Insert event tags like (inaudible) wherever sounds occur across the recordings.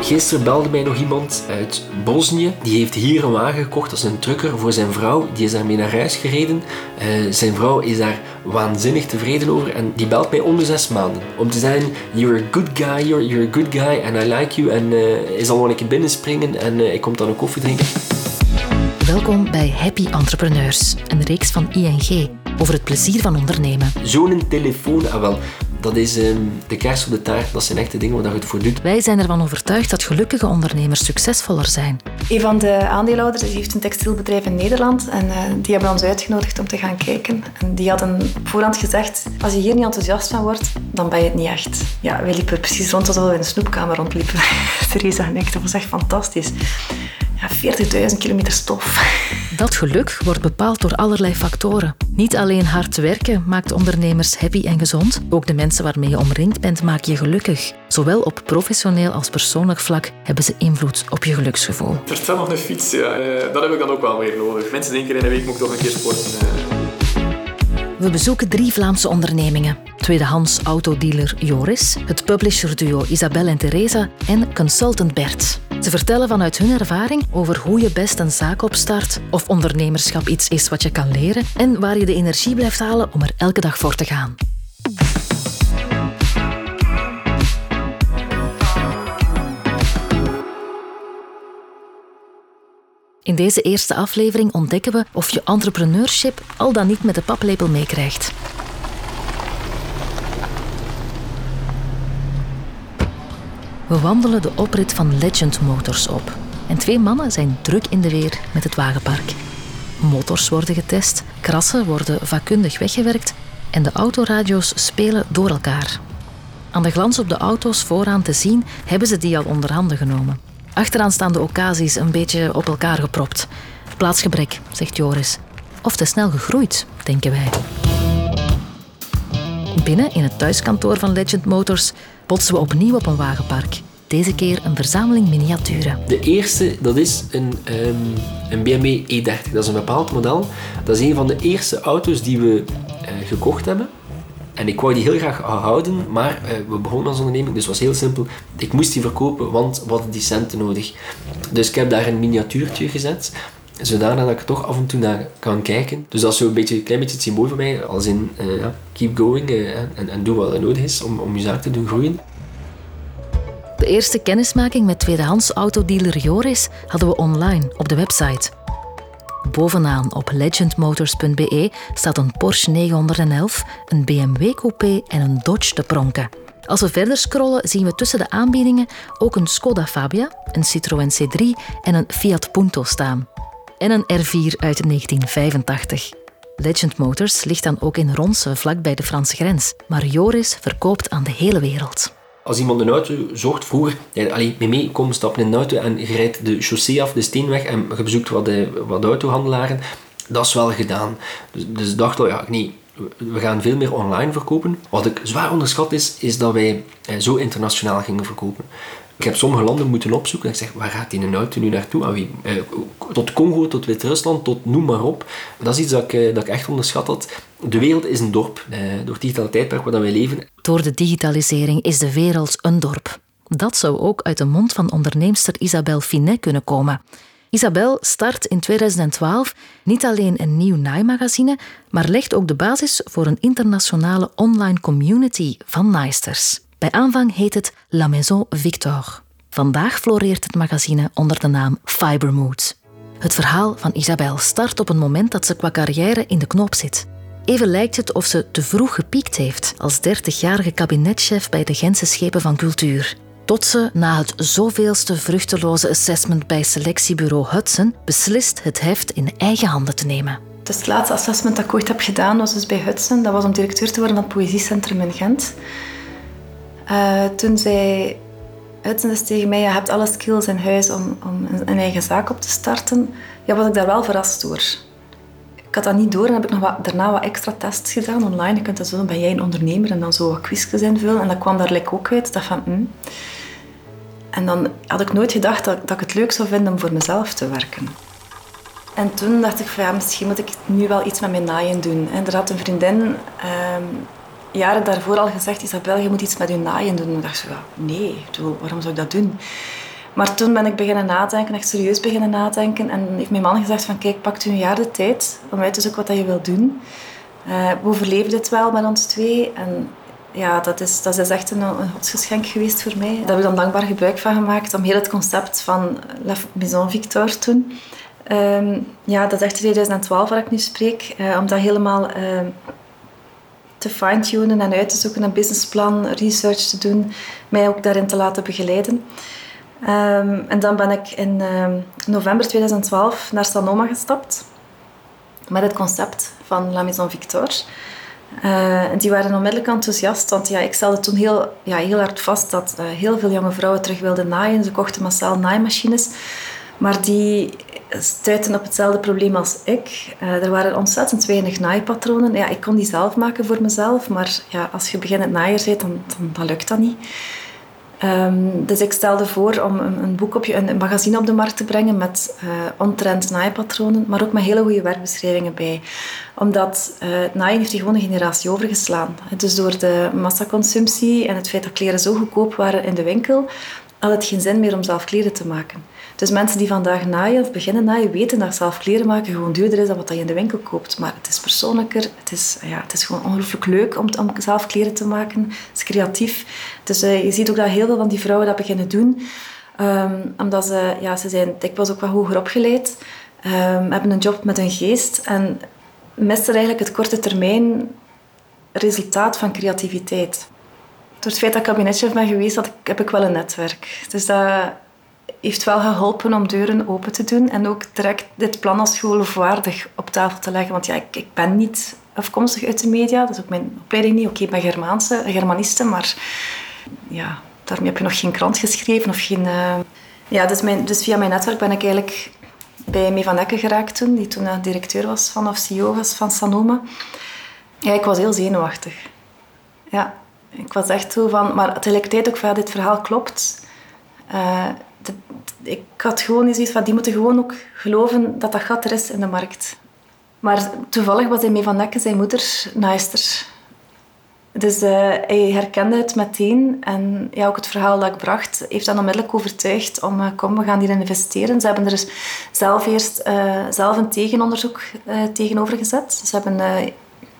Gisteren belde mij nog iemand uit Bosnië. Die heeft hier een wagen gekocht als een trucker voor zijn vrouw. Die is daarmee naar huis gereden. Eh, zijn vrouw is daar waanzinnig tevreden over. En die belt mij om de zes maanden. Om te zeggen, you're a good guy, you're, you're a good guy and I like you. En uh, hij zal wel een keer binnenspringen en uh, ik kom dan een koffie drinken. Welkom bij Happy Entrepreneurs, een reeks van ING over het plezier van ondernemen. Zo'n telefoon, ah wel, dat is ehm, de kers op de taart. Dat zijn echte dingen waar je het voor doet. Wij zijn ervan overtuigd dat gelukkige ondernemers succesvoller zijn. Een van de aandeelhouders heeft een textielbedrijf in Nederland en uh, die hebben ons uitgenodigd om te gaan kijken. En die hadden voorhand gezegd, als je hier niet enthousiast van wordt, dan ben je het niet echt. Ja, wij liepen precies rond alsof we in een snoepkamer rondliepen. Theresa en ik, dat was echt fantastisch. Ja, 40.000 kilometer stof. (laughs) Dat geluk wordt bepaald door allerlei factoren. Niet alleen hard werken maakt ondernemers happy en gezond, ook de mensen waarmee je omringd bent maken je gelukkig. Zowel op professioneel als persoonlijk vlak hebben ze invloed op je geluksgevoel. Vertel nog een fiets, ja. Eh, dat heb ik dan ook wel weer nodig. Mensen denken in een week moet ik toch een keer sporten. Eh. We bezoeken drie Vlaamse ondernemingen. Tweedehands autodealer Joris, het publisherduo Isabelle en Theresa en consultant Bert. Ze vertellen vanuit hun ervaring over hoe je best een zaak opstart, of ondernemerschap iets is wat je kan leren en waar je de energie blijft halen om er elke dag voor te gaan. In deze eerste aflevering ontdekken we of je entrepreneurship al dan niet met de paplepel meekrijgt. We wandelen de oprit van Legend Motors op. En twee mannen zijn druk in de weer met het wagenpark. Motors worden getest, krassen worden vakkundig weggewerkt en de autoradio's spelen door elkaar. Aan de glans op de auto's vooraan te zien hebben ze die al onder handen genomen. Achteraan staan de occasions een beetje op elkaar gepropt. Plaatsgebrek, zegt Joris. Of te snel gegroeid, denken wij. Binnen in het thuiskantoor van Legend Motors botsen we opnieuw op een wagenpark. Deze keer een verzameling miniaturen. De eerste, dat is een, um, een BMW E30. Dat is een bepaald model. Dat is een van de eerste auto's die we uh, gekocht hebben. En ik wou die heel graag houden, maar uh, we begonnen als onderneming, dus het was heel simpel. Ik moest die verkopen, want we hadden die centen nodig. Dus ik heb daar een miniatuurtje gezet, zodanig dat ik toch af en toe naar kan kijken. Dus dat is zo een, beetje, klein beetje het symbool voor mij, als in uh, keep going uh, en, en doe wat er nodig is om, om je zaak te doen groeien. De eerste kennismaking met tweedehands autodealer Joris hadden we online op de website. Bovenaan op legendmotors.be staat een Porsche 911, een BMW coupé en een Dodge te pronken. Als we verder scrollen zien we tussen de aanbiedingen ook een Skoda Fabia, een Citroën C3 en een Fiat Punto staan. En een R4 uit 1985. Legend Motors ligt dan ook in Ronse, vlakbij de Franse grens. Maar Joris verkoopt aan de hele wereld. Als iemand een auto zocht vroeger, ja, allee, mee, kom, stap in een auto en je rijdt de chaussee af, de steenweg en je bezoekt wat, de, wat autohandelaren. Dat is wel gedaan. Dus, dus ik dacht, ja, nee, we gaan veel meer online verkopen. Wat ik zwaar onderschat is, is dat wij eh, zo internationaal gingen verkopen. Ik heb sommige landen moeten opzoeken. Ik zeg, waar gaat die auto nu naartoe? wie? Eh, tot Congo, tot Wit-Rusland, tot noem maar op. Dat is iets dat ik, eh, dat ik echt onderschat had. De wereld is een dorp. Eh, door het digitale tijdperk waar wij leven. Door de digitalisering is de wereld een dorp. Dat zou ook uit de mond van onderneemster Isabel Finet kunnen komen. Isabel start in 2012 niet alleen een nieuw naaimagazine, maar legt ook de basis voor een internationale online community van naaisters. Bij aanvang heet het La Maison Victor. Vandaag floreert het magazine onder de naam Fibermood. Het verhaal van Isabel start op een moment dat ze qua carrière in de knoop zit. Even lijkt het of ze te vroeg gepiekt heeft als 30-jarige kabinetchef bij de Gentse Schepen van Cultuur. Tot ze na het zoveelste vruchteloze assessment bij selectiebureau Hudson beslist het heft in eigen handen te nemen. Het laatste assessment dat ik ooit heb gedaan was dus bij Hudson. Dat was om directeur te worden van het Poëziecentrum in Gent. Uh, toen Hudson dus tegen mij, je hebt alle skills in huis om, om een eigen zaak op te starten. Ja, was ik daar wel verrast door. Ik had dat niet door en heb ik nog wat, daarna wat extra tests gedaan online. Je kunt dat zo, ben jij een ondernemer? En dan zo wat quizjes invullen. En dat kwam daar like ook uit. Dat van, mm. En dan had ik nooit gedacht dat, dat ik het leuk zou vinden om voor mezelf te werken. En toen dacht ik van ja, misschien moet ik nu wel iets met mijn naaien doen. En er had een vriendin, um, jaren daarvoor al gezegd, Isabel, je moet iets met je naaien doen. En ik dacht zo, nee, waarom zou ik dat doen? Maar toen ben ik beginnen nadenken, echt serieus beginnen nadenken. En heeft mijn man gezegd van, kijk, pak u een jaar de tijd om uit te zoeken wat je wilt doen. Uh, we overleven dit wel met ons twee. En ja, dat is, dat is echt een, een godsgeschenk geweest voor mij. Daar we dan dankbaar gebruik van gemaakt om heel het concept van La Maison Victor toen... Um, ja, dat is echt 2012 waar ik nu spreek. Uh, om dat helemaal uh, te fine-tunen en uit te zoeken, een businessplan, research te doen, mij ook daarin te laten begeleiden. Um, en dan ben ik in um, november 2012 naar Sanoma gestapt met het concept van La Maison Victor. Uh, die waren onmiddellijk enthousiast, want ja, ik stelde toen heel, ja, heel hard vast dat uh, heel veel jonge vrouwen terug wilden naaien. Ze kochten massaal naaimachines, maar die stuitten op hetzelfde probleem als ik. Uh, er waren ontzettend weinig naaipatronen. Ja, ik kon die zelf maken voor mezelf, maar ja, als je beginnend naaier bent, dan, dan, dan lukt dat niet. Um, dus ik stelde voor om een, een boek op je, een, magazine op de markt te brengen met uh, ontrend naaipatronen, maar ook met hele goede werkbeschrijvingen bij. Omdat uh, naaien heeft die gewoon een generatie overgeslaan. Dus door de massaconsumptie en het feit dat kleren zo goedkoop waren in de winkel, had het geen zin meer om zelf kleren te maken. Dus mensen die vandaag naaien of beginnen naaien, weten dat zelf kleren maken gewoon duurder is dan wat je in de winkel koopt. Maar het is persoonlijker, het is, ja, het is gewoon ongelooflijk leuk om, om zelf kleren te maken. Het is creatief. Dus uh, je ziet ook dat heel veel van die vrouwen dat beginnen doen. Um, omdat ze, ja, ze zijn dikwijls ook wat hoger opgeleid. Um, hebben een job met hun geest. En missen eigenlijk het korte termijn resultaat van creativiteit. Door het feit dat ik kabinetchef ben geweest, heb ik wel een netwerk. Dus dat heeft wel geholpen om deuren open te doen en ook direct dit plan als geloofwaardig op tafel te leggen. Want ja, ik, ik ben niet afkomstig uit de media, dat is ook mijn opleiding niet. Oké, ik ben Germaanse, Germaniste, maar ja, daarmee heb je nog geen krant geschreven of geen... Uh... Ja, dus, mijn, dus via mijn netwerk ben ik eigenlijk bij Mee van geraakt toen, die toen directeur was van, of CEO was van Sanoma. Ja, ik was heel zenuwachtig. Ja, ik was echt zo van... Maar tegelijkertijd ook van, dit verhaal klopt. Uh, ik had gewoon zoiets van, die moeten gewoon ook geloven dat dat gat er is in de markt. Maar toevallig was hij mee van Nekken, zijn moeder, naaister. Dus uh, hij herkende het meteen. En ja, ook het verhaal dat ik bracht, heeft dan onmiddellijk overtuigd om, uh, kom, we gaan hier investeren. Ze hebben er dus zelf eerst uh, zelf een tegenonderzoek tegenover gezet. Ze hebben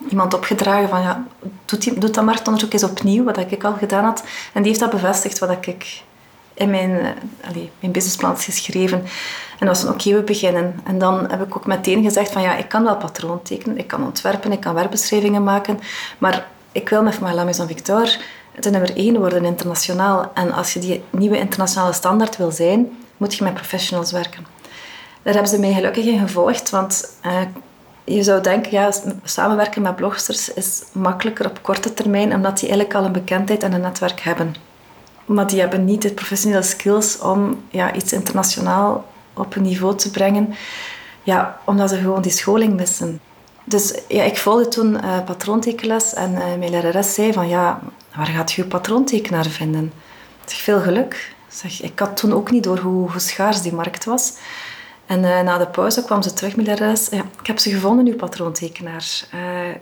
iemand opgedragen van, ja, doet, doet dat marktonderzoek eens opnieuw, wat ik al gedaan had. En die heeft dat bevestigd, wat ik in mijn, uh, mijn businessplan geschreven. En dat was oké, we beginnen. En dan heb ik ook meteen gezegd van ja, ik kan wel patroon tekenen, ik kan ontwerpen, ik kan werkbeschrijvingen maken, maar ik wil met La Maison Victor de nummer één worden internationaal. En als je die nieuwe internationale standaard wil zijn, moet je met professionals werken. Daar hebben ze mij gelukkig in gevolgd, want uh, je zou denken, ja, samenwerken met blogsters is makkelijker op korte termijn, omdat die eigenlijk al een bekendheid en een netwerk hebben. Maar die hebben niet de professionele skills om ja, iets internationaal op een niveau te brengen. Ja, omdat ze gewoon die scholing missen. Dus ja, ik volgde toen uh, patroontekenles en uh, mijn lerares zei van ja, waar gaat je patroontekenaar vinden? Ik veel geluk. Zeg, ik had toen ook niet door hoe, schaars die markt was. En uh, na de pauze kwam ze terug met lerares. Ja, ik heb ze gevonden, uw patroontekenaar.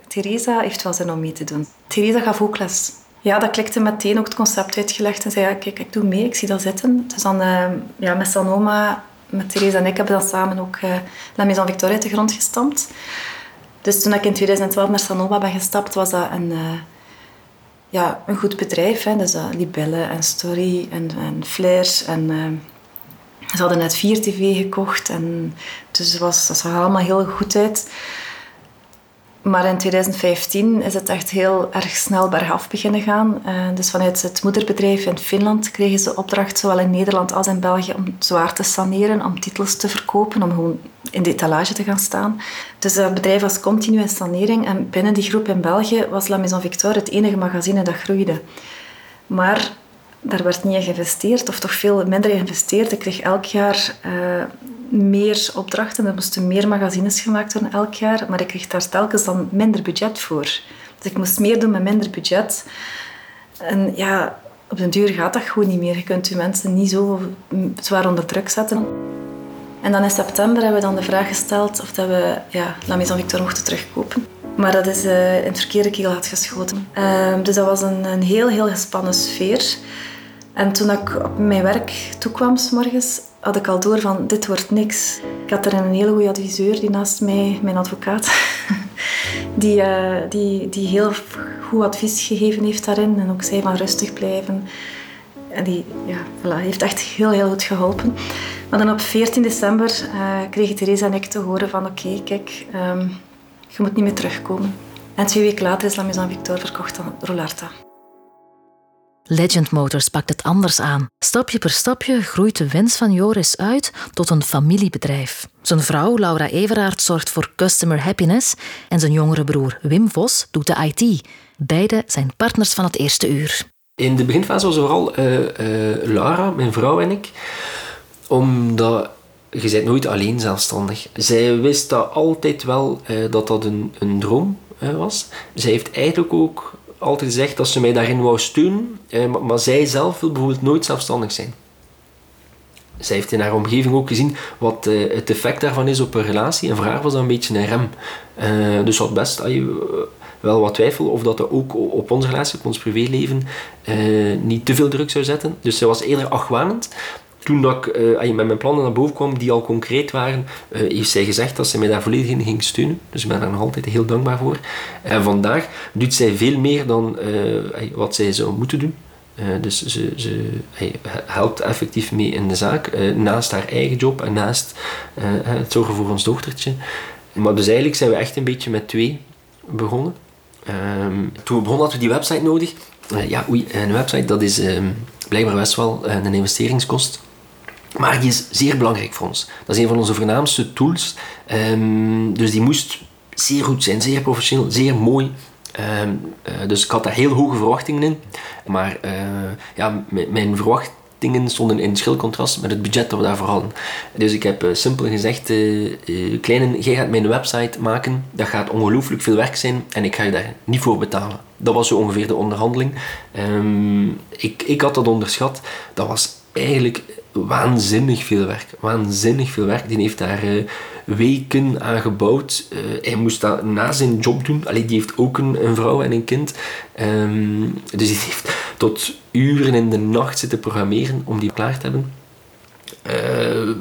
Theresa heeft wel zin om mee te doen. Theresa gaf ook les ja, dat klikte meteen ook het concept uitgelegd en zei, ja, kijk, ik doe mee, ik zie dat zitten. Dus dan uh, ja, met Sanoma, met Theresa en ik hebben dan samen ook uh, La Maison Victoria uit de grond gestampt. Dus toen ik in 2012 naar Sanoma ben gestapt, was dat een, uh, ja, een goed bedrijf. Hè. Dus Libelle en Story en, en Flair en... ze hadden net 4 tv gekocht en dus was, dat zag allemaal heel goed uit. Maar in 2015 is het echt heel erg snel bergaf beginnen gaan. Uh, dus vanuit het moederbedrijf in Finland kregen ze opdracht, zowel in Nederland als in België, om zwaar te saneren, om titels te verkopen, om gewoon in de etalage te gaan staan. Dus het bedrijf was continu in sanering. En binnen die groep in België was La Maison Victoire het enige magazine dat groeide. Maar daar werd niet in geïnvesteerd, of toch veel minder geïnvesteerd. Ik kreeg elk jaar uh, meer opdrachten. Er moesten meer magazines gemaakt worden elk jaar, maar ik kreeg daar telkens dan minder budget voor. Dus ik moest meer doen met minder budget. En ja, op den duur gaat dat gewoon niet meer. Je kunt je mensen niet zo zwaar onder druk zetten. En dan in september hebben we dan de vraag gesteld of dat we ja, La Maison Victor mochten terugkopen. Maar dat is uh, in het verkeerde keel had geschoten. Uh, dus dat was een, een heel, heel gespannen sfeer. En toen ik op mijn werk toekwam, s morgens, had ik al door van dit wordt niks. Ik had er een hele goede adviseur die naast mij, mijn advocaat, (laughs) die, uh, die, die heel goed advies gegeven heeft daarin. En ook zei van rustig blijven. En die ja, voilà, heeft echt heel, heel goed geholpen. Maar dan op 14 december uh, kregen Theresa en ik te horen van oké, kijk, um, je moet niet meer terugkomen. En twee weken later is La Maison Victor verkocht aan Rolarta. Legend Motors pakt het anders aan. Stapje per stapje groeit de wens van Joris uit tot een familiebedrijf. Zijn vrouw Laura Everaert zorgt voor customer happiness en zijn jongere broer Wim Vos doet de IT. Beide zijn partners van het eerste uur. In de beginfase was vooral uh, uh, Laura, mijn vrouw en ik, omdat je bent nooit alleen zelfstandig. Zij wist dat altijd wel uh, dat dat een, een droom was. Zij heeft eigenlijk ook altijd gezegd dat ze mij daarin wou steunen, eh, maar, zij zelf wil bijvoorbeeld nooit zelfstandig zijn. Zij heeft in haar omgeving ook gezien wat eh, het effect daarvan is op een relatie en voor was dat een beetje een rem. Uh, dus wat best je uh, wel wat twijfel of dat, dat ook op onze relatie, op ons privéleven, niet te veel druk zou zetten. Dus zij was eerder achwanend toen dat ik uh, met mijn plannen naar boven kwam, die al concreet waren, uh, heeft zij gezegd dat ze mij daar volledig in ging steunen. Dus ik ben daar nog altijd heel dankbaar voor. En vandaag doet zij veel meer dan uh, wat zij zou moeten doen. dus ze, ze helpt effectief mee in de zaak, naast haar eigen job en naast het zorgen voor ons dochtertje. Maar dus eigenlijk zijn we echt een beetje met twee begonnen. Um, toen we begonnen hadden we die website nodig. ja, oei, een website dat is um, blijkbaar best wel een investeringskost. Maar die is zeer belangrijk voor ons. Dat is een van onze voornaamste tools. Um, dus die moest zeer goed zijn, zeer professioneel, zeer mooi. Um, uh, dus ik had daar heel hoge verwachtingen in. Maar uh, ja, mijn verwachtingen stonden in schil contrast met het budget dat we daarvoor hadden. Dus ik heb uh, simpel gezegd, kleine, jij gaat mijn website maken. Dat gaat ongelooflijk veel werk zijn en ik ga je daar niet voor betalen. Dat was zo ongeveer de onderhandeling. Um, ik, ik had dat onderschat. Dat was eigenlijk waanzinnig veel werk. Waanzinnig veel werk. Die heeft daar uh, weken aan gebouwd. Uh, hij moest dat na zijn job doen. Allee, die heeft ook een, een vrouw en een kind. Um, dus hij heeft tot uren in de nacht zitten programmeren om die klaar te hebben. Uh,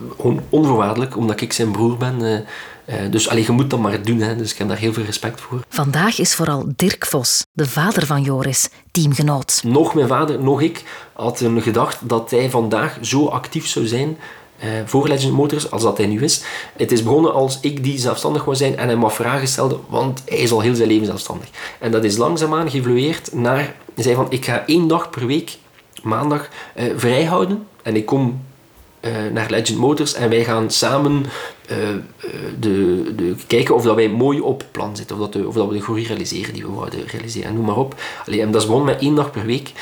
onvoorwaardelijk, omdat ik zijn broer ben. Uh, dus allee, je moet dat maar doen, hè. dus ik heb daar heel veel respect voor. Vandaag is vooral Dirk Vos, de vader van Joris, teamgenoot. Nog mijn vader, nog ik, hadden gedacht dat hij vandaag zo actief zou zijn uh, voor Legend Motors als dat hij nu is. Het is begonnen als ik die zelfstandig wou zijn en hem wat vragen stelde, want hij is al heel zijn leven zelfstandig. En dat is langzaamaan geëvolueerd naar, hij zei van, ik ga één dag per week, maandag, uh, vrij houden en ik kom naar Legend Motors en wij gaan samen uh, de, de, kijken of dat wij mooi op plan zitten, of dat, of dat we de groei realiseren die we wouden realiseren, noem maar op. Allee, en dat is begonnen met één dag per week.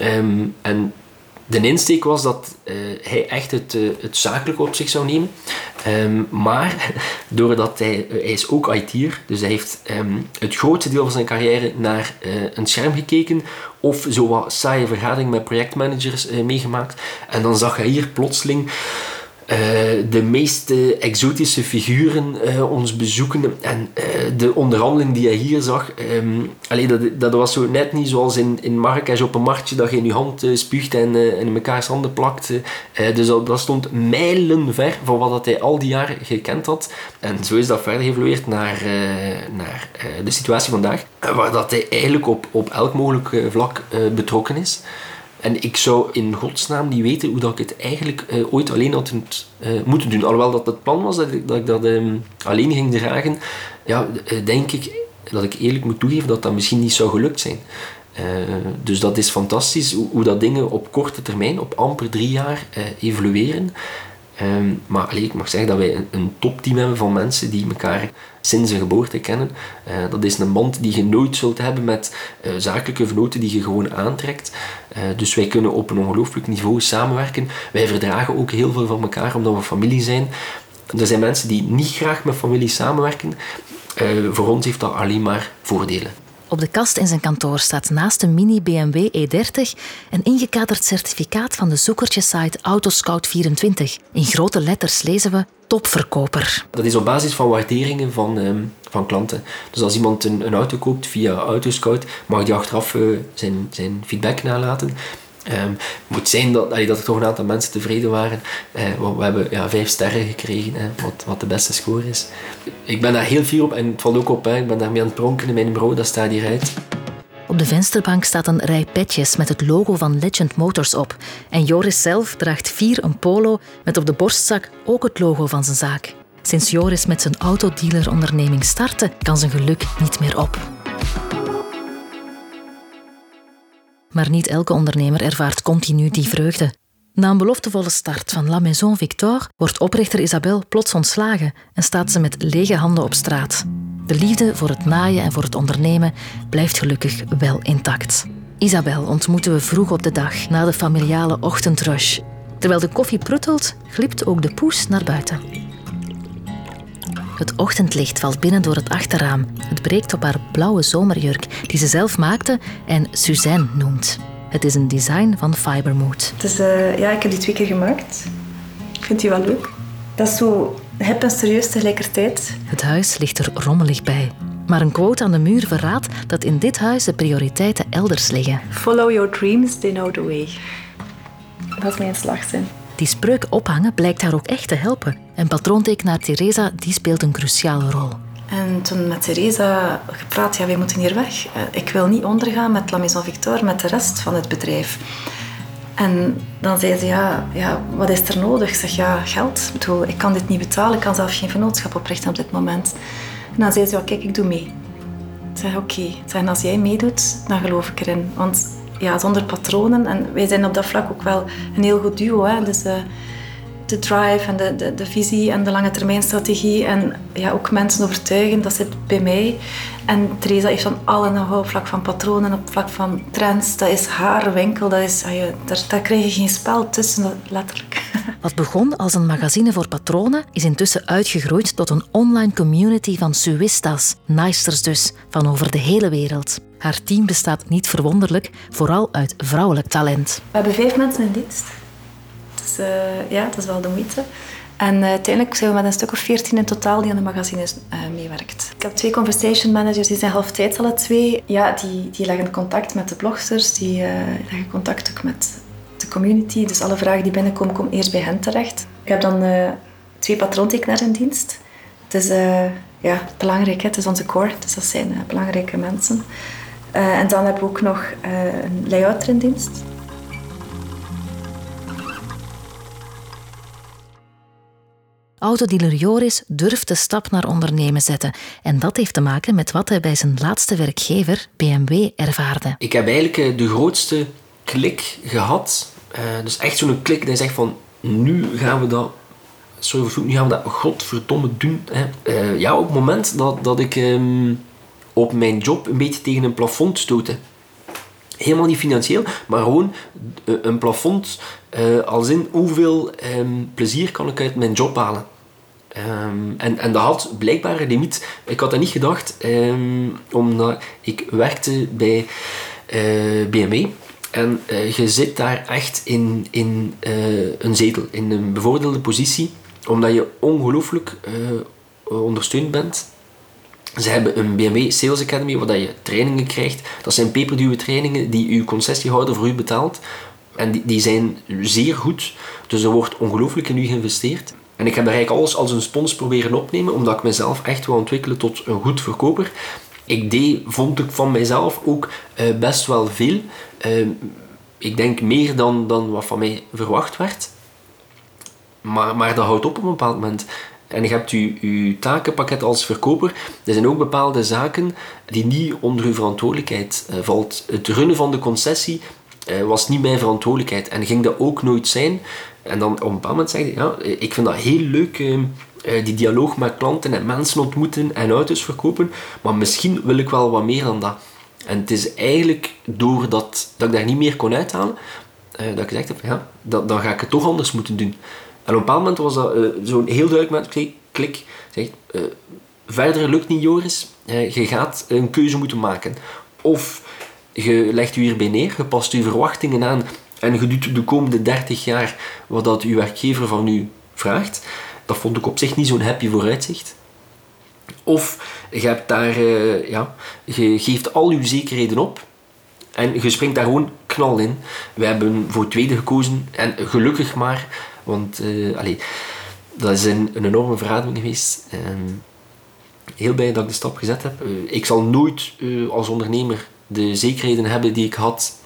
Um, en de insteek was dat uh, hij echt het, uh, het zakelijke op zich zou nemen. Um, maar (laughs) doordat hij, uh, hij is ook IT'er, dus hij heeft um, het grootste deel van zijn carrière naar een scherm gekeken of zo wat saaie vergaderingen met projectmanagers meegemaakt. En dan zag hij hier plotseling uh, de meest exotische figuren uh, ons bezoeken. En uh, de onderhandeling die hij hier zag, um, dat, dat was zo net niet zoals in, in Marrakesh op een marktje dat je in je hand spuugt en in mekaars handen plakt. dus dat, dat, stond mijlen ver van wat dat hij al die jaren gekend had. En zo is dat verder geëvolueerd naar, naar de situatie vandaag, waar dat hij eigenlijk op, op elk mogelijk vlak betrokken is. En ik zou in godsnaam niet weten hoe dat ik het eigenlijk uh, ooit alleen had uh, moeten doen. Alhoewel dat het plan was dat ik dat, um, alleen ging dragen, ja, uh, denk ik dat ik eerlijk moet toegeven dat dat misschien niet zou gelukt zijn. dus dat is fantastisch hoe, hoe, dat dingen op korte termijn, op amper drie jaar, evolueren. Um, maar ik mag zeggen dat wij een, topteam hebben van mensen die elkaar sinds hun geboorte kennen. Uh, dat is een band die je nooit zult hebben met uh, zakelijke venoten die je gewoon aantrekt. Uh, dus wij kunnen op een ongelooflijk niveau samenwerken. Wij verdragen ook heel veel van elkaar omdat we familie zijn. Er zijn mensen die niet graag met familie samenwerken. voor ons heeft dat alleen maar voordelen. Op de kast in zijn kantoor staat naast de mini BMW E30 een ingekaderd certificaat van de zoekertjesite Autoscout24. In grote letters lezen we topverkoper. Dat is op basis van waarderingen van, um, van klanten. Dus als iemand een, een auto koopt via Autoscout, mag die achteraf uh, zijn, zijn feedback nalaten. Um, moet zijn dat, dat er toch een aantal mensen tevreden waren. Want we hebben ja, vijf sterren gekregen, hè, wat, wat de beste score is. Ik ben daar heel fier op en het valt ook op. Hè. Ik ben daarmee aan het pronken in mijn bureau, dat staat hieruit. Op de vensterbank staat een rij petjes met het logo van Legend Motors op. En Joris zelf draagt vier een polo met op de borstzak ook het logo van zijn zaak. Sinds Joris met zijn autodealeronderneming startte, kan zijn geluk niet meer op. Maar niet elke ondernemer ervaart continu die vreugde. Na een beloftevolle start van La Maison Victor wordt oprichter Isabel plots ontslagen en staat ze met lege handen op straat. De liefde voor het naaien en voor het ondernemen blijft gelukkig wel intact. Isabel ontmoeten we vroeg op de dag na de familiale ochtendrush. Terwijl de koffie pruttelt, glipt ook de poes naar buiten. Het ochtendlicht valt binnen door het achterraam. Het breekt op haar blauwe zomerjurk, die ze zelf maakte en Suzanne noemt. Het is een design van Fibermood. Dus uh, ja, ik heb die twee keer gemaakt. Ik vind die wel leuk. Dat is zo hip en serieus tegelijkertijd. Het huis ligt er rommelig bij. Maar een quote aan de muur verraadt dat in dit huis de prioriteiten elders liggen. Follow your dreams, they know the way. Dat is mijn slagzin. Die spreuk ophangen blijkt haar ook echt te helpen. En patroontekenaar Theresa die speelt een cruciale rol. En toen met Theresa gepraat, ja, wij moeten hier weg. Eh, ik wil niet ondergaan met La Maison Victor, met de rest van het bedrijf. En dan zei ze, ja, ja, wat is er nodig? Ik zeg, ja, geld. Ik bedoel, ik kan dit niet betalen, ik kan zelf geen vennootschap oprichten op dit moment. En dan zei ze, ja, kijk, ik doe mee. Ik zeg, oké. Okay. als jij meedoet, dan geloof ik erin. Want ja, zonder patronen, en wij zijn op dat vlak ook wel een heel goed duo. Hè? Dus, uh, de drive en de, de, de, visie en de lange termijn strategie en ja, ook mensen overtuigen, dat zit bij mij. En Theresa heeft dan alle know op vlak van patronen, op vlak van trends. Dat is haar winkel, dat is, ah, daar, daar krijg je geen spel tussen, letterlijk. (laughs) Wat begon als een magazine voor patronen, is intussen uitgegroeid tot een online community van suistas, naaisters dus, van over de hele wereld. Haar team bestaat niet verwonderlijk, vooral uit vrouwelijk talent. We hebben vijf mensen in dienst. Dus uh, ja, dat is wel de moeite. En uh, uiteindelijk zijn we met een stuk of veertien in totaal die aan de magazines uh, meewerkt. Ik heb twee conversation managers, die zijn halftijds alle twee. Ja, die, die leggen contact met de blogsters, die leggen contact ook met de community. Dus alle vragen die binnenkomen, komen eerst bij hen terecht. Ik heb dan twee patroontekenaars in dienst. Het is ja, belangrijk, het is onze core, dus dat zijn belangrijke mensen. En dan hebben we ook nog een layouter in dienst. Autodealer Joris durft de stap naar ondernemen zetten. En dat heeft te maken met wat hij bij zijn laatste werkgever, BMW, ervaarde. Ik heb eigenlijk eh, de grootste klik gehad. Uh, dus echt zo'n klik dat je zegt van, nu gaan we dat... Sorry voor nu gaan we dat godverdomme doen. Hè. Uh, ja, op het moment dat, dat ik um, op mijn job een beetje tegen een plafond stootte. Helemaal niet financieel, maar gewoon een plafond uh, als in hoeveel um, plezier kan ik uit mijn job halen. Um, en, en dat had blijkbaar een limiet. Ik had dat niet gedacht, um, omdat ik werkte bij uh, eh, BMW. En je zit daar echt in, in een zetel, in een bevoordeelde positie, omdat je ongelooflijk ondersteund bent. Ze hebben een BMW Sales Academy waar je trainingen krijgt. Dat zijn peperduwe trainingen die uw concessiehouder voor u betaalt. En die, die zijn zeer goed. Dus er wordt ongelooflijk in u geïnvesteerd. En ik heb daar eigenlijk alles als een spons proberen opnemen, omdat ik mezelf echt wil ontwikkelen tot een goed verkoper. Ik deed, vond ik van mijzelf ook uh, best wel veel. Uh, ik denk meer dan, dan wat van mij verwacht werd. Maar, maar dat houdt op op een bepaald moment. En je hebt je, je takenpakket als verkoper. Er zijn ook bepaalde zaken die niet onder uw verantwoordelijkheid uh, valt. Het runnen van de concessie uh, was niet mijn verantwoordelijkheid. En ging dat ook nooit zijn. En dan op een bepaald moment zeg je, ja, ik vind dat heel leuk, die dialoog met klanten en mensen ontmoeten en auto's verkopen. Maar misschien wil ik wel wat meer dan dat. En het is eigenlijk doordat dat ik daar niet meer kon uithalen, dat ik gezegd heb, ja, dat, dan ga ik het toch anders moeten doen. En op een bepaald moment was dat zo'n heel duidelijk moment, klik, zeg, verder lukt niet Joris, je gaat een keuze moeten maken. Of je legt u hierbij neer, je past uw verwachtingen aan en je doet de komende 30 jaar wat dat uw werkgever van u vraagt. Dat vond ik op zich niet zo'n happy vooruitzicht. Of je, hebt daar, eh, ja, je geeft al je zekerheden op en je springt daar gewoon knal in. We hebben voor het tweede gekozen en gelukkig maar, want uh, dat is een, enorme verademing geweest. En heel blij dat ik de stap gezet heb. Uh, ik zal nooit uh, als ondernemer de zekerheden hebben die ik had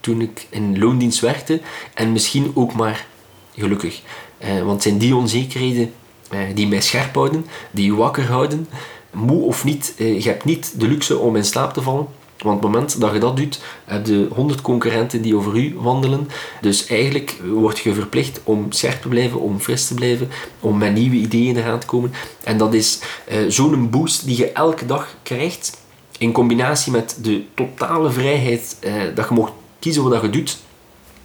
toen ik in loondienst werkte. En misschien ook maar gelukkig. Want zijn die onzekerheden die mij scherp houden, die je wakker houden, moe of niet, je hebt niet de luxe om in slaap te vallen. Want op het moment dat je dat doet, heb je 100 concurrenten die over u wandelen. Dus eigenlijk word je verplicht om scherp te blijven, om fris te blijven, om met nieuwe ideeën eraan te komen. En dat is uh, zo'n boost die je elke dag krijgt, in combinatie met de totale vrijheid uh, dat je mocht kiezen wat je doet.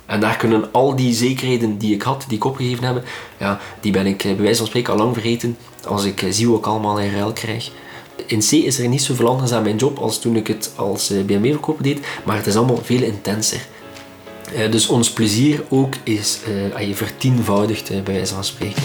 En daar kunnen al die zekerheden die ik had, die ik opgegeven heb, ja, die ben ik bij wijze van spreken al lang vergeten als ik zie wat ik allemaal in ruil krijg in C is er niet zoveel anders aan mijn job als toen ik het als eh, BMW-verkoper deed, maar het is allemaal veel intenser. Uh, dus ons plezier ook is uh, je vertienvoudigd uh, bij wijze van spreken.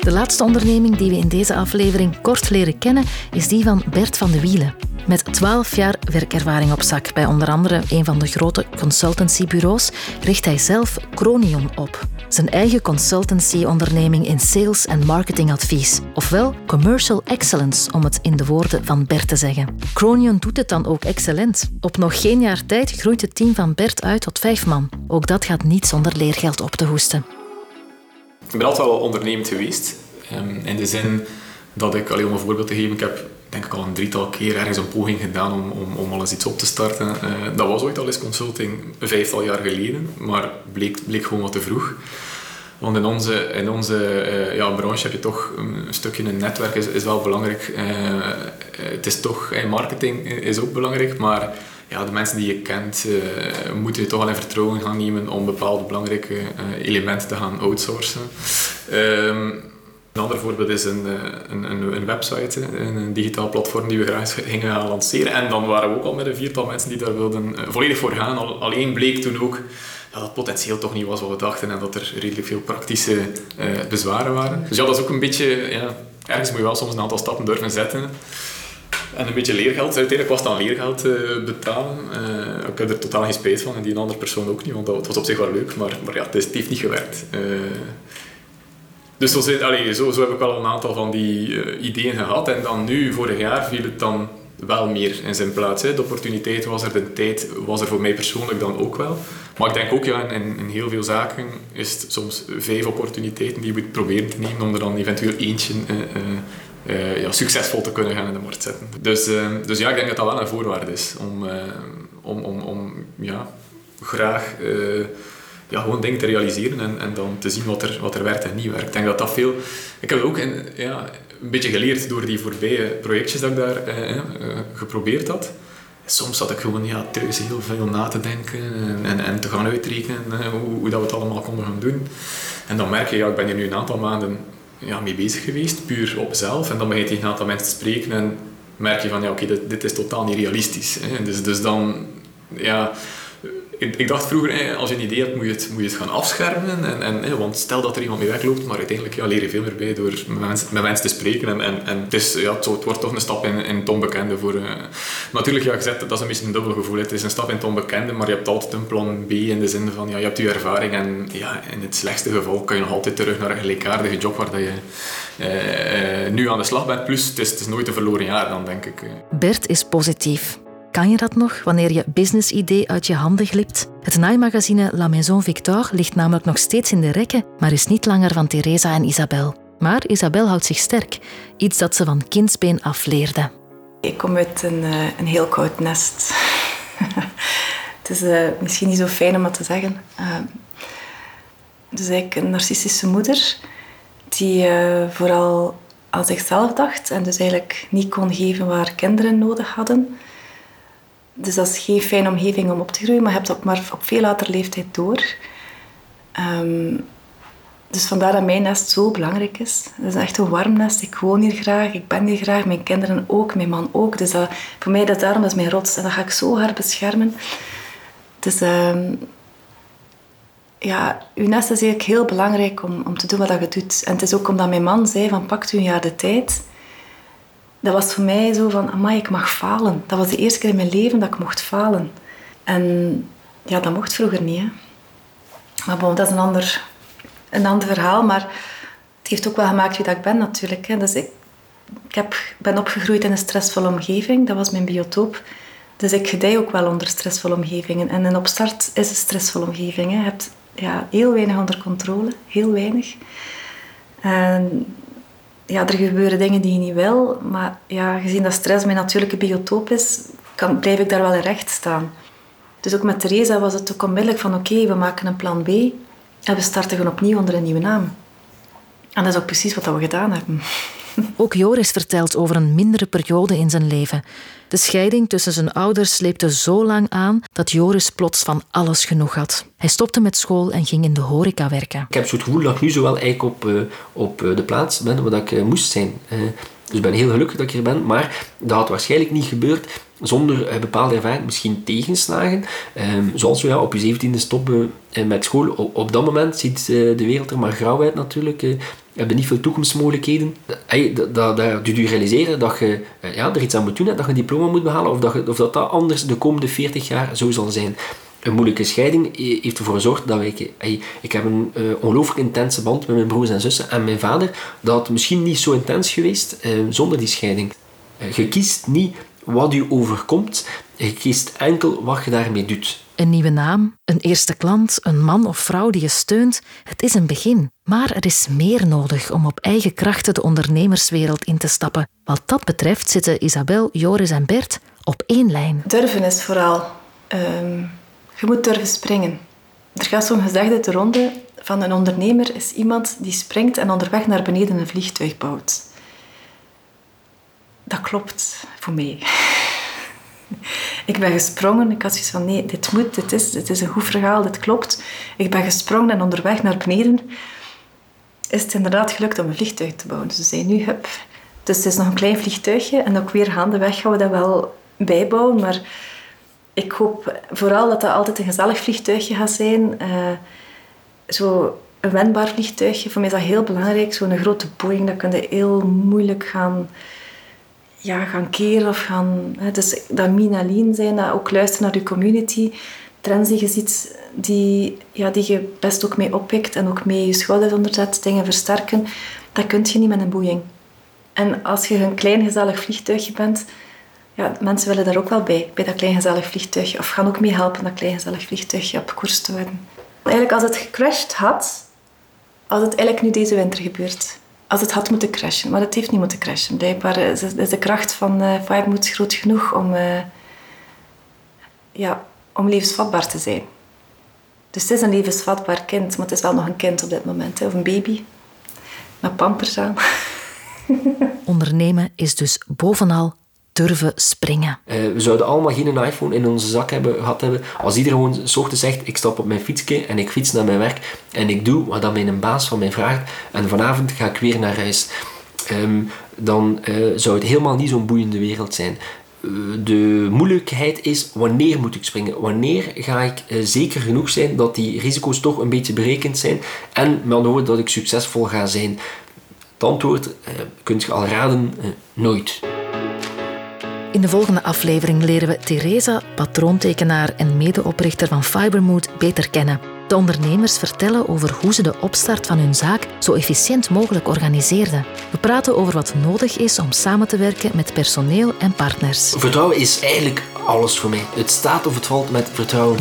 De laatste onderneming die we in deze aflevering kort leren kennen is die van Bert van de Wielen. Met 12 jaar werkervaring op zak bij onder andere een van de grote consultancybureaus richt hij zelf Cronion op. Zijn eigen consultancy-onderneming in sales en marketingadvies, ofwel commercial excellence, om het in de woorden van Bert te zeggen. Cronion doet het dan ook excellent. Op nog geen jaar tijd groeit het team van Bert uit tot vijf man. Ook dat gaat niet zonder leergeld op te hoesten. Ik ben altijd wel ondernemend geweest. Um, in de zin dat ik, alleen om een voorbeeld te geven, ik heb denk ik al een drietal keer ergens een poging gedaan om, om, om eens iets op te starten. Uh, dat was ooit al eens consulting, een vijftal jaar geleden, maar bleek, bleek gewoon wat te vroeg. Want in onze, in onze uh, ja, branche heb je toch een stukje een netwerk, is, is wel belangrijk. Uh, het is toch, marketing is ook belangrijk, maar ja, de mensen die je kent, moeten je toch wel in vertrouwen gaan nemen om bepaalde belangrijke elementen te gaan outsourcen. Ehm, een ander voorbeeld is een, een, een, een, website, een digitaal platform die we graag gingen lanceren. En dan waren we ook al met een viertal mensen die daar wilden volledig voor gaan. Al, alleen bleek toen ook dat het potentieel toch niet was wat we dachten en dat er redelijk veel praktische uh, bezwaren waren. Dus ja, dat is ook een beetje... Ja, ergens moet je wel soms een aantal stappen durven zetten. En een beetje leergeld. Uiteindelijk was het dan leergeld uh, betalen. Uh, ik heb er totaal geen spijt van en die andere persoon ook niet, want dat was op zich wel leuk. Maar, maar ja, het, is, het heeft niet gewerkt. Dus zo, zijn, allez, zo, zo heb ik wel een aantal van die ideeën gehad. En dan nu, vorig jaar, viel het dan wel meer in zijn plaats. Hè. De opportuniteit was er, de tijd was er voor mij persoonlijk dan ook wel. Maar ik denk ook, ja, in, in heel veel zaken is het soms vijf opportuniteiten die moet proberen te nemen om er dan eventueel eentje uh, uh, ja, succesvol te kunnen gaan in de markt zetten. Dus, dus ja, ik denk dat dat wel een voorwaarde is om, om, om, om ja, graag ja, gewoon dingen te realiseren en, en dan te zien wat er, wat er werkt en niet werkt. Ik denk dat dat veel... Ik heb ook ja, een beetje geleerd door die voorbije projectjes dat ik daar eh, eh, geprobeerd had. Soms zat ik gewoon ja, thuis heel veel na te denken en, en, en te gaan uitrekenen eh, hoe, hoe, dat we het allemaal konden gaan doen. En dan merk je, ja, ik ben hier nu een aantal maanden ja, mee bezig geweest, puur op zelf. En dan begin je tegen een aantal mensen te spreken en merk je van, ja, oké, dit, dit, is totaal niet realistisch. Dus, dus dan, ja, ik, ik, dacht vroeger, als je een idee hebt, moet je het, moet je het gaan afschermen. En, en, want stel dat er iemand mee wegloopt, maar uiteindelijk ja, leer je veel meer bij door met mensen, te spreken. En, en, en is, ja, het, wordt toch een stap in, in het onbekende. Voor, uh, natuurlijk, ja, gezegd, dat is een beetje een dubbel gevoel. Het is een stap in het onbekende, maar je hebt altijd een plan B in de zin van, ja, je hebt je ervaring. En ja, in het slechtste geval kan je nog altijd terug naar een gelijkaardige job waar dat je uh, uh, nu aan de slag bent. Plus, het is, het is nooit een verloren jaar dan, denk ik. Bert is positief. Kan je dat nog wanneer je businessidee uit je handen glipt? Het naaimagazine La Maison Victor ligt namelijk nog steeds in de rekken, maar is niet langer van Theresa en Isabel. Maar Isabel houdt zich sterk, iets dat ze van kindsbeen afleerde. Ik kom uit een, eh, een heel koud nest. (laughs) het is uh, misschien niet zo fijn om dat te zeggen. Uh, dus eigenlijk een narcistische moeder die vooral aan zichzelf dacht en dus eigenlijk niet kon geven waar kinderen nodig hadden. Dus dat is geen fijne omgeving om op te groeien, maar je hebt ook maar op veel later leeftijd door. Um, dus vandaar dat mijn nest zo belangrijk is. Het is echt een warm nest. Ik woon hier graag, ik ben hier graag, mijn kinderen ook, mijn man ook. Dus dat, voor mij dat daarom is mijn rots en dat ga ik zo hard beschermen. Dus um, ja, uw nest is eigenlijk heel belangrijk om, om te doen wat je doet. En het is ook omdat mijn man zei van pak u een jaar de tijd dat was voor mij zo van, amai, ik mag falen. Dat was de eerste keer in mijn leven dat ik mocht falen. En ja, dat mocht vroeger niet. Hè. Maar bon, dat is een ander, een ander verhaal. Maar het heeft ook wel gemaakt wie dat ik ben natuurlijk. Hè. Dus ik, ik heb, ben opgegroeid in een stressvolle omgeving. Dat was mijn biotoop. Dus ik gedij ook wel onder stressvolle omgevingen. En een opstart is een stressvolle omgeving. Hè. Je hebt ja, heel weinig onder controle. Heel weinig. En ja, er gebeuren dingen die je niet wil. Maar ja, gezien dat stress mijn natuurlijke biotoop is, kan, blijf ik daar wel in recht staan. Dus ook met Theresa was het ook onmiddellijk van oké, we maken een plan B en we starten gewoon opnieuw onder een nieuwe naam. En dat is ook precies wat we gedaan hebben. Ook Joris vertelt over een mindere periode in zijn leven. De scheiding tussen zijn ouders sleepte zo lang aan dat Joris plots van alles genoeg had. Hij stopte met school en ging in de horeca werken. Ik heb zo het gevoel dat ik nu zo wel eigenlijk op, uh, op uh, de plaats ben waar ik uh, moest zijn. dus ik ben heel gelukkig dat ik hier ben, maar dat had waarschijnlijk niet gebeurd zonder bepaalde ervaring, misschien tegenslagen. Um, zoals we op je 17e stoppen met school. Op, dat moment ziet de wereld er maar grauw uit natuurlijk hebben niet veel toekomstmogelijkheden. Dat, dat, dat, je realiseren dat je eh, ja, er iets aan moet doen, dat je een diploma moet behalen, of dat, of dat dat anders de komende 40 jaar zo zal zijn. Een moeilijke scheiding heeft ervoor gezorgd dat ik, ik heb een uh, ongelooflijk intense band met mijn broers en zussen en mijn vader. Dat had misschien niet zo intens geweest uh, zonder die scheiding. Je kiest niet wat je overkomt, je kiest enkel wat je daarmee doet. Een nieuwe naam, een eerste klant, een man of vrouw die je steunt. Het is een begin. Maar er is meer nodig om op eigen krachten de ondernemerswereld in te stappen. Wat dat betreft zitten Isabel, Joris en Bert op één lijn. Durven is vooral. Um, je moet durven springen. Er gaat zo'n gezegde de ronde van een ondernemer is iemand die springt en onderweg naar beneden een vliegtuig bouwt. Dat klopt voor mij. Ik ben gesprongen. Ik had zoiets van, nee, dit moet, dit is, dit is een goed verhaal, dit klopt. Ik ben gesprongen en onderweg naar beneden is het inderdaad gelukt om een vliegtuig te bouwen. Dus we zijn nu, hup. Dus het is nog een klein vliegtuigje en ook weer gaandeweg gaan we dat wel bijbouwen. Maar ik hoop vooral dat dat altijd een gezellig vliegtuigje gaat zijn. Uh, zo een wendbaar vliegtuigje. Voor mij is dat heel belangrijk. Zo'n grote Boeing, dat kun je heel moeilijk gaan ja, gaan keren of gaan... Hè, dus dat minalien zijn, dat ook luisteren naar je community. Trends die je ziet, die, ja, die je best ook mee oppikt en ook mee je schouders onderzet, dingen versterken, dat kun je niet met een boeing. En als je een klein gezellig vliegtuigje bent, ja, mensen willen daar ook wel bij, bij dat klein gezellig vliegtuigje. Of gaan ook mee helpen dat klein gezellig vliegtuigje op koers te houden. Eigenlijk als het gecrashed had, als het eigenlijk nu deze winter gebeurt, als het had moeten crashen. Maar het heeft niet moeten crashen. Blijkbaar is, is de kracht van uh, groot genoeg om, uh, ja, om levensvatbaar te zijn. Dus het is een levensvatbaar kind, maar het is wel nog een kind op dit moment. Hè, of een baby. Met pampers aan. (laughs) Ondernemen is dus bovenal durven springen. Uh, we zouden allemaal geen iPhone in onze zak hebben, gehad hebben als iedereen gewoon ochtends zegt ik stap op mijn fietsje en ik fiets naar mijn werk en ik doe wat dan mijn baas van mij vraagt en vanavond ga ik weer naar huis. Um, dan uh, zou het helemaal niet zo'n boeiende wereld zijn. Uh, de moeilijkheid is wanneer moet ik springen? Wanneer ga ik zeker genoeg zijn dat die risico's toch een beetje berekend zijn en met dat ik succesvol ga zijn? Het antwoord kunt je al raden, nooit. In de volgende aflevering leren we Theresa, patroontekenaar en medeoprichter van Fibermood, beter kennen. De ondernemers vertellen over hoe ze de opstart van hun zaak zo efficiënt mogelijk organiseerden. We praten over wat nodig is om samen te werken met personeel en partners. Vertrouwen is eigenlijk alles voor mij. Het staat of het valt met vertrouwen.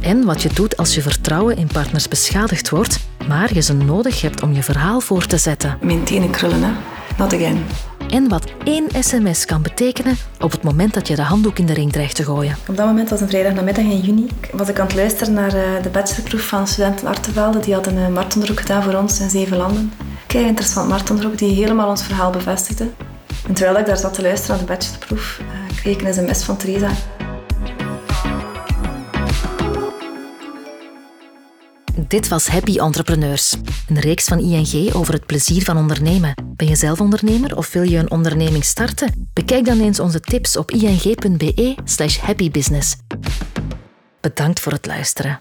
En wat je doet als je vertrouwen in partners beschadigd wordt, maar je ze nodig hebt om je verhaal voor te zetten. Mijn tenen krullen, hè? Not again en wat één sms kan betekenen op het moment dat je de handdoek in de ring dreigt te gooien. Op dat moment was een vrijdag namiddag in juni. Was ik aan het luisteren naar eh, de bachelorproef van studenten Artevelde. Die hadden een marathondruk gedaan voor ons in zeven landen. Kijk, interessant marathondruk die helemaal ons verhaal bevestigde. Terwijl ik daar zat te luisteren naar de bachelorproef, uh, kreeg ik een sms van Theresa. Dit was Happy Entrepreneurs, een reeks van ING over het plezier van ondernemen. Ben je zelf ondernemer of wil je een onderneming starten? Bekijk dan eens onze tips op ing.be/happybusiness. Bedankt voor het luisteren.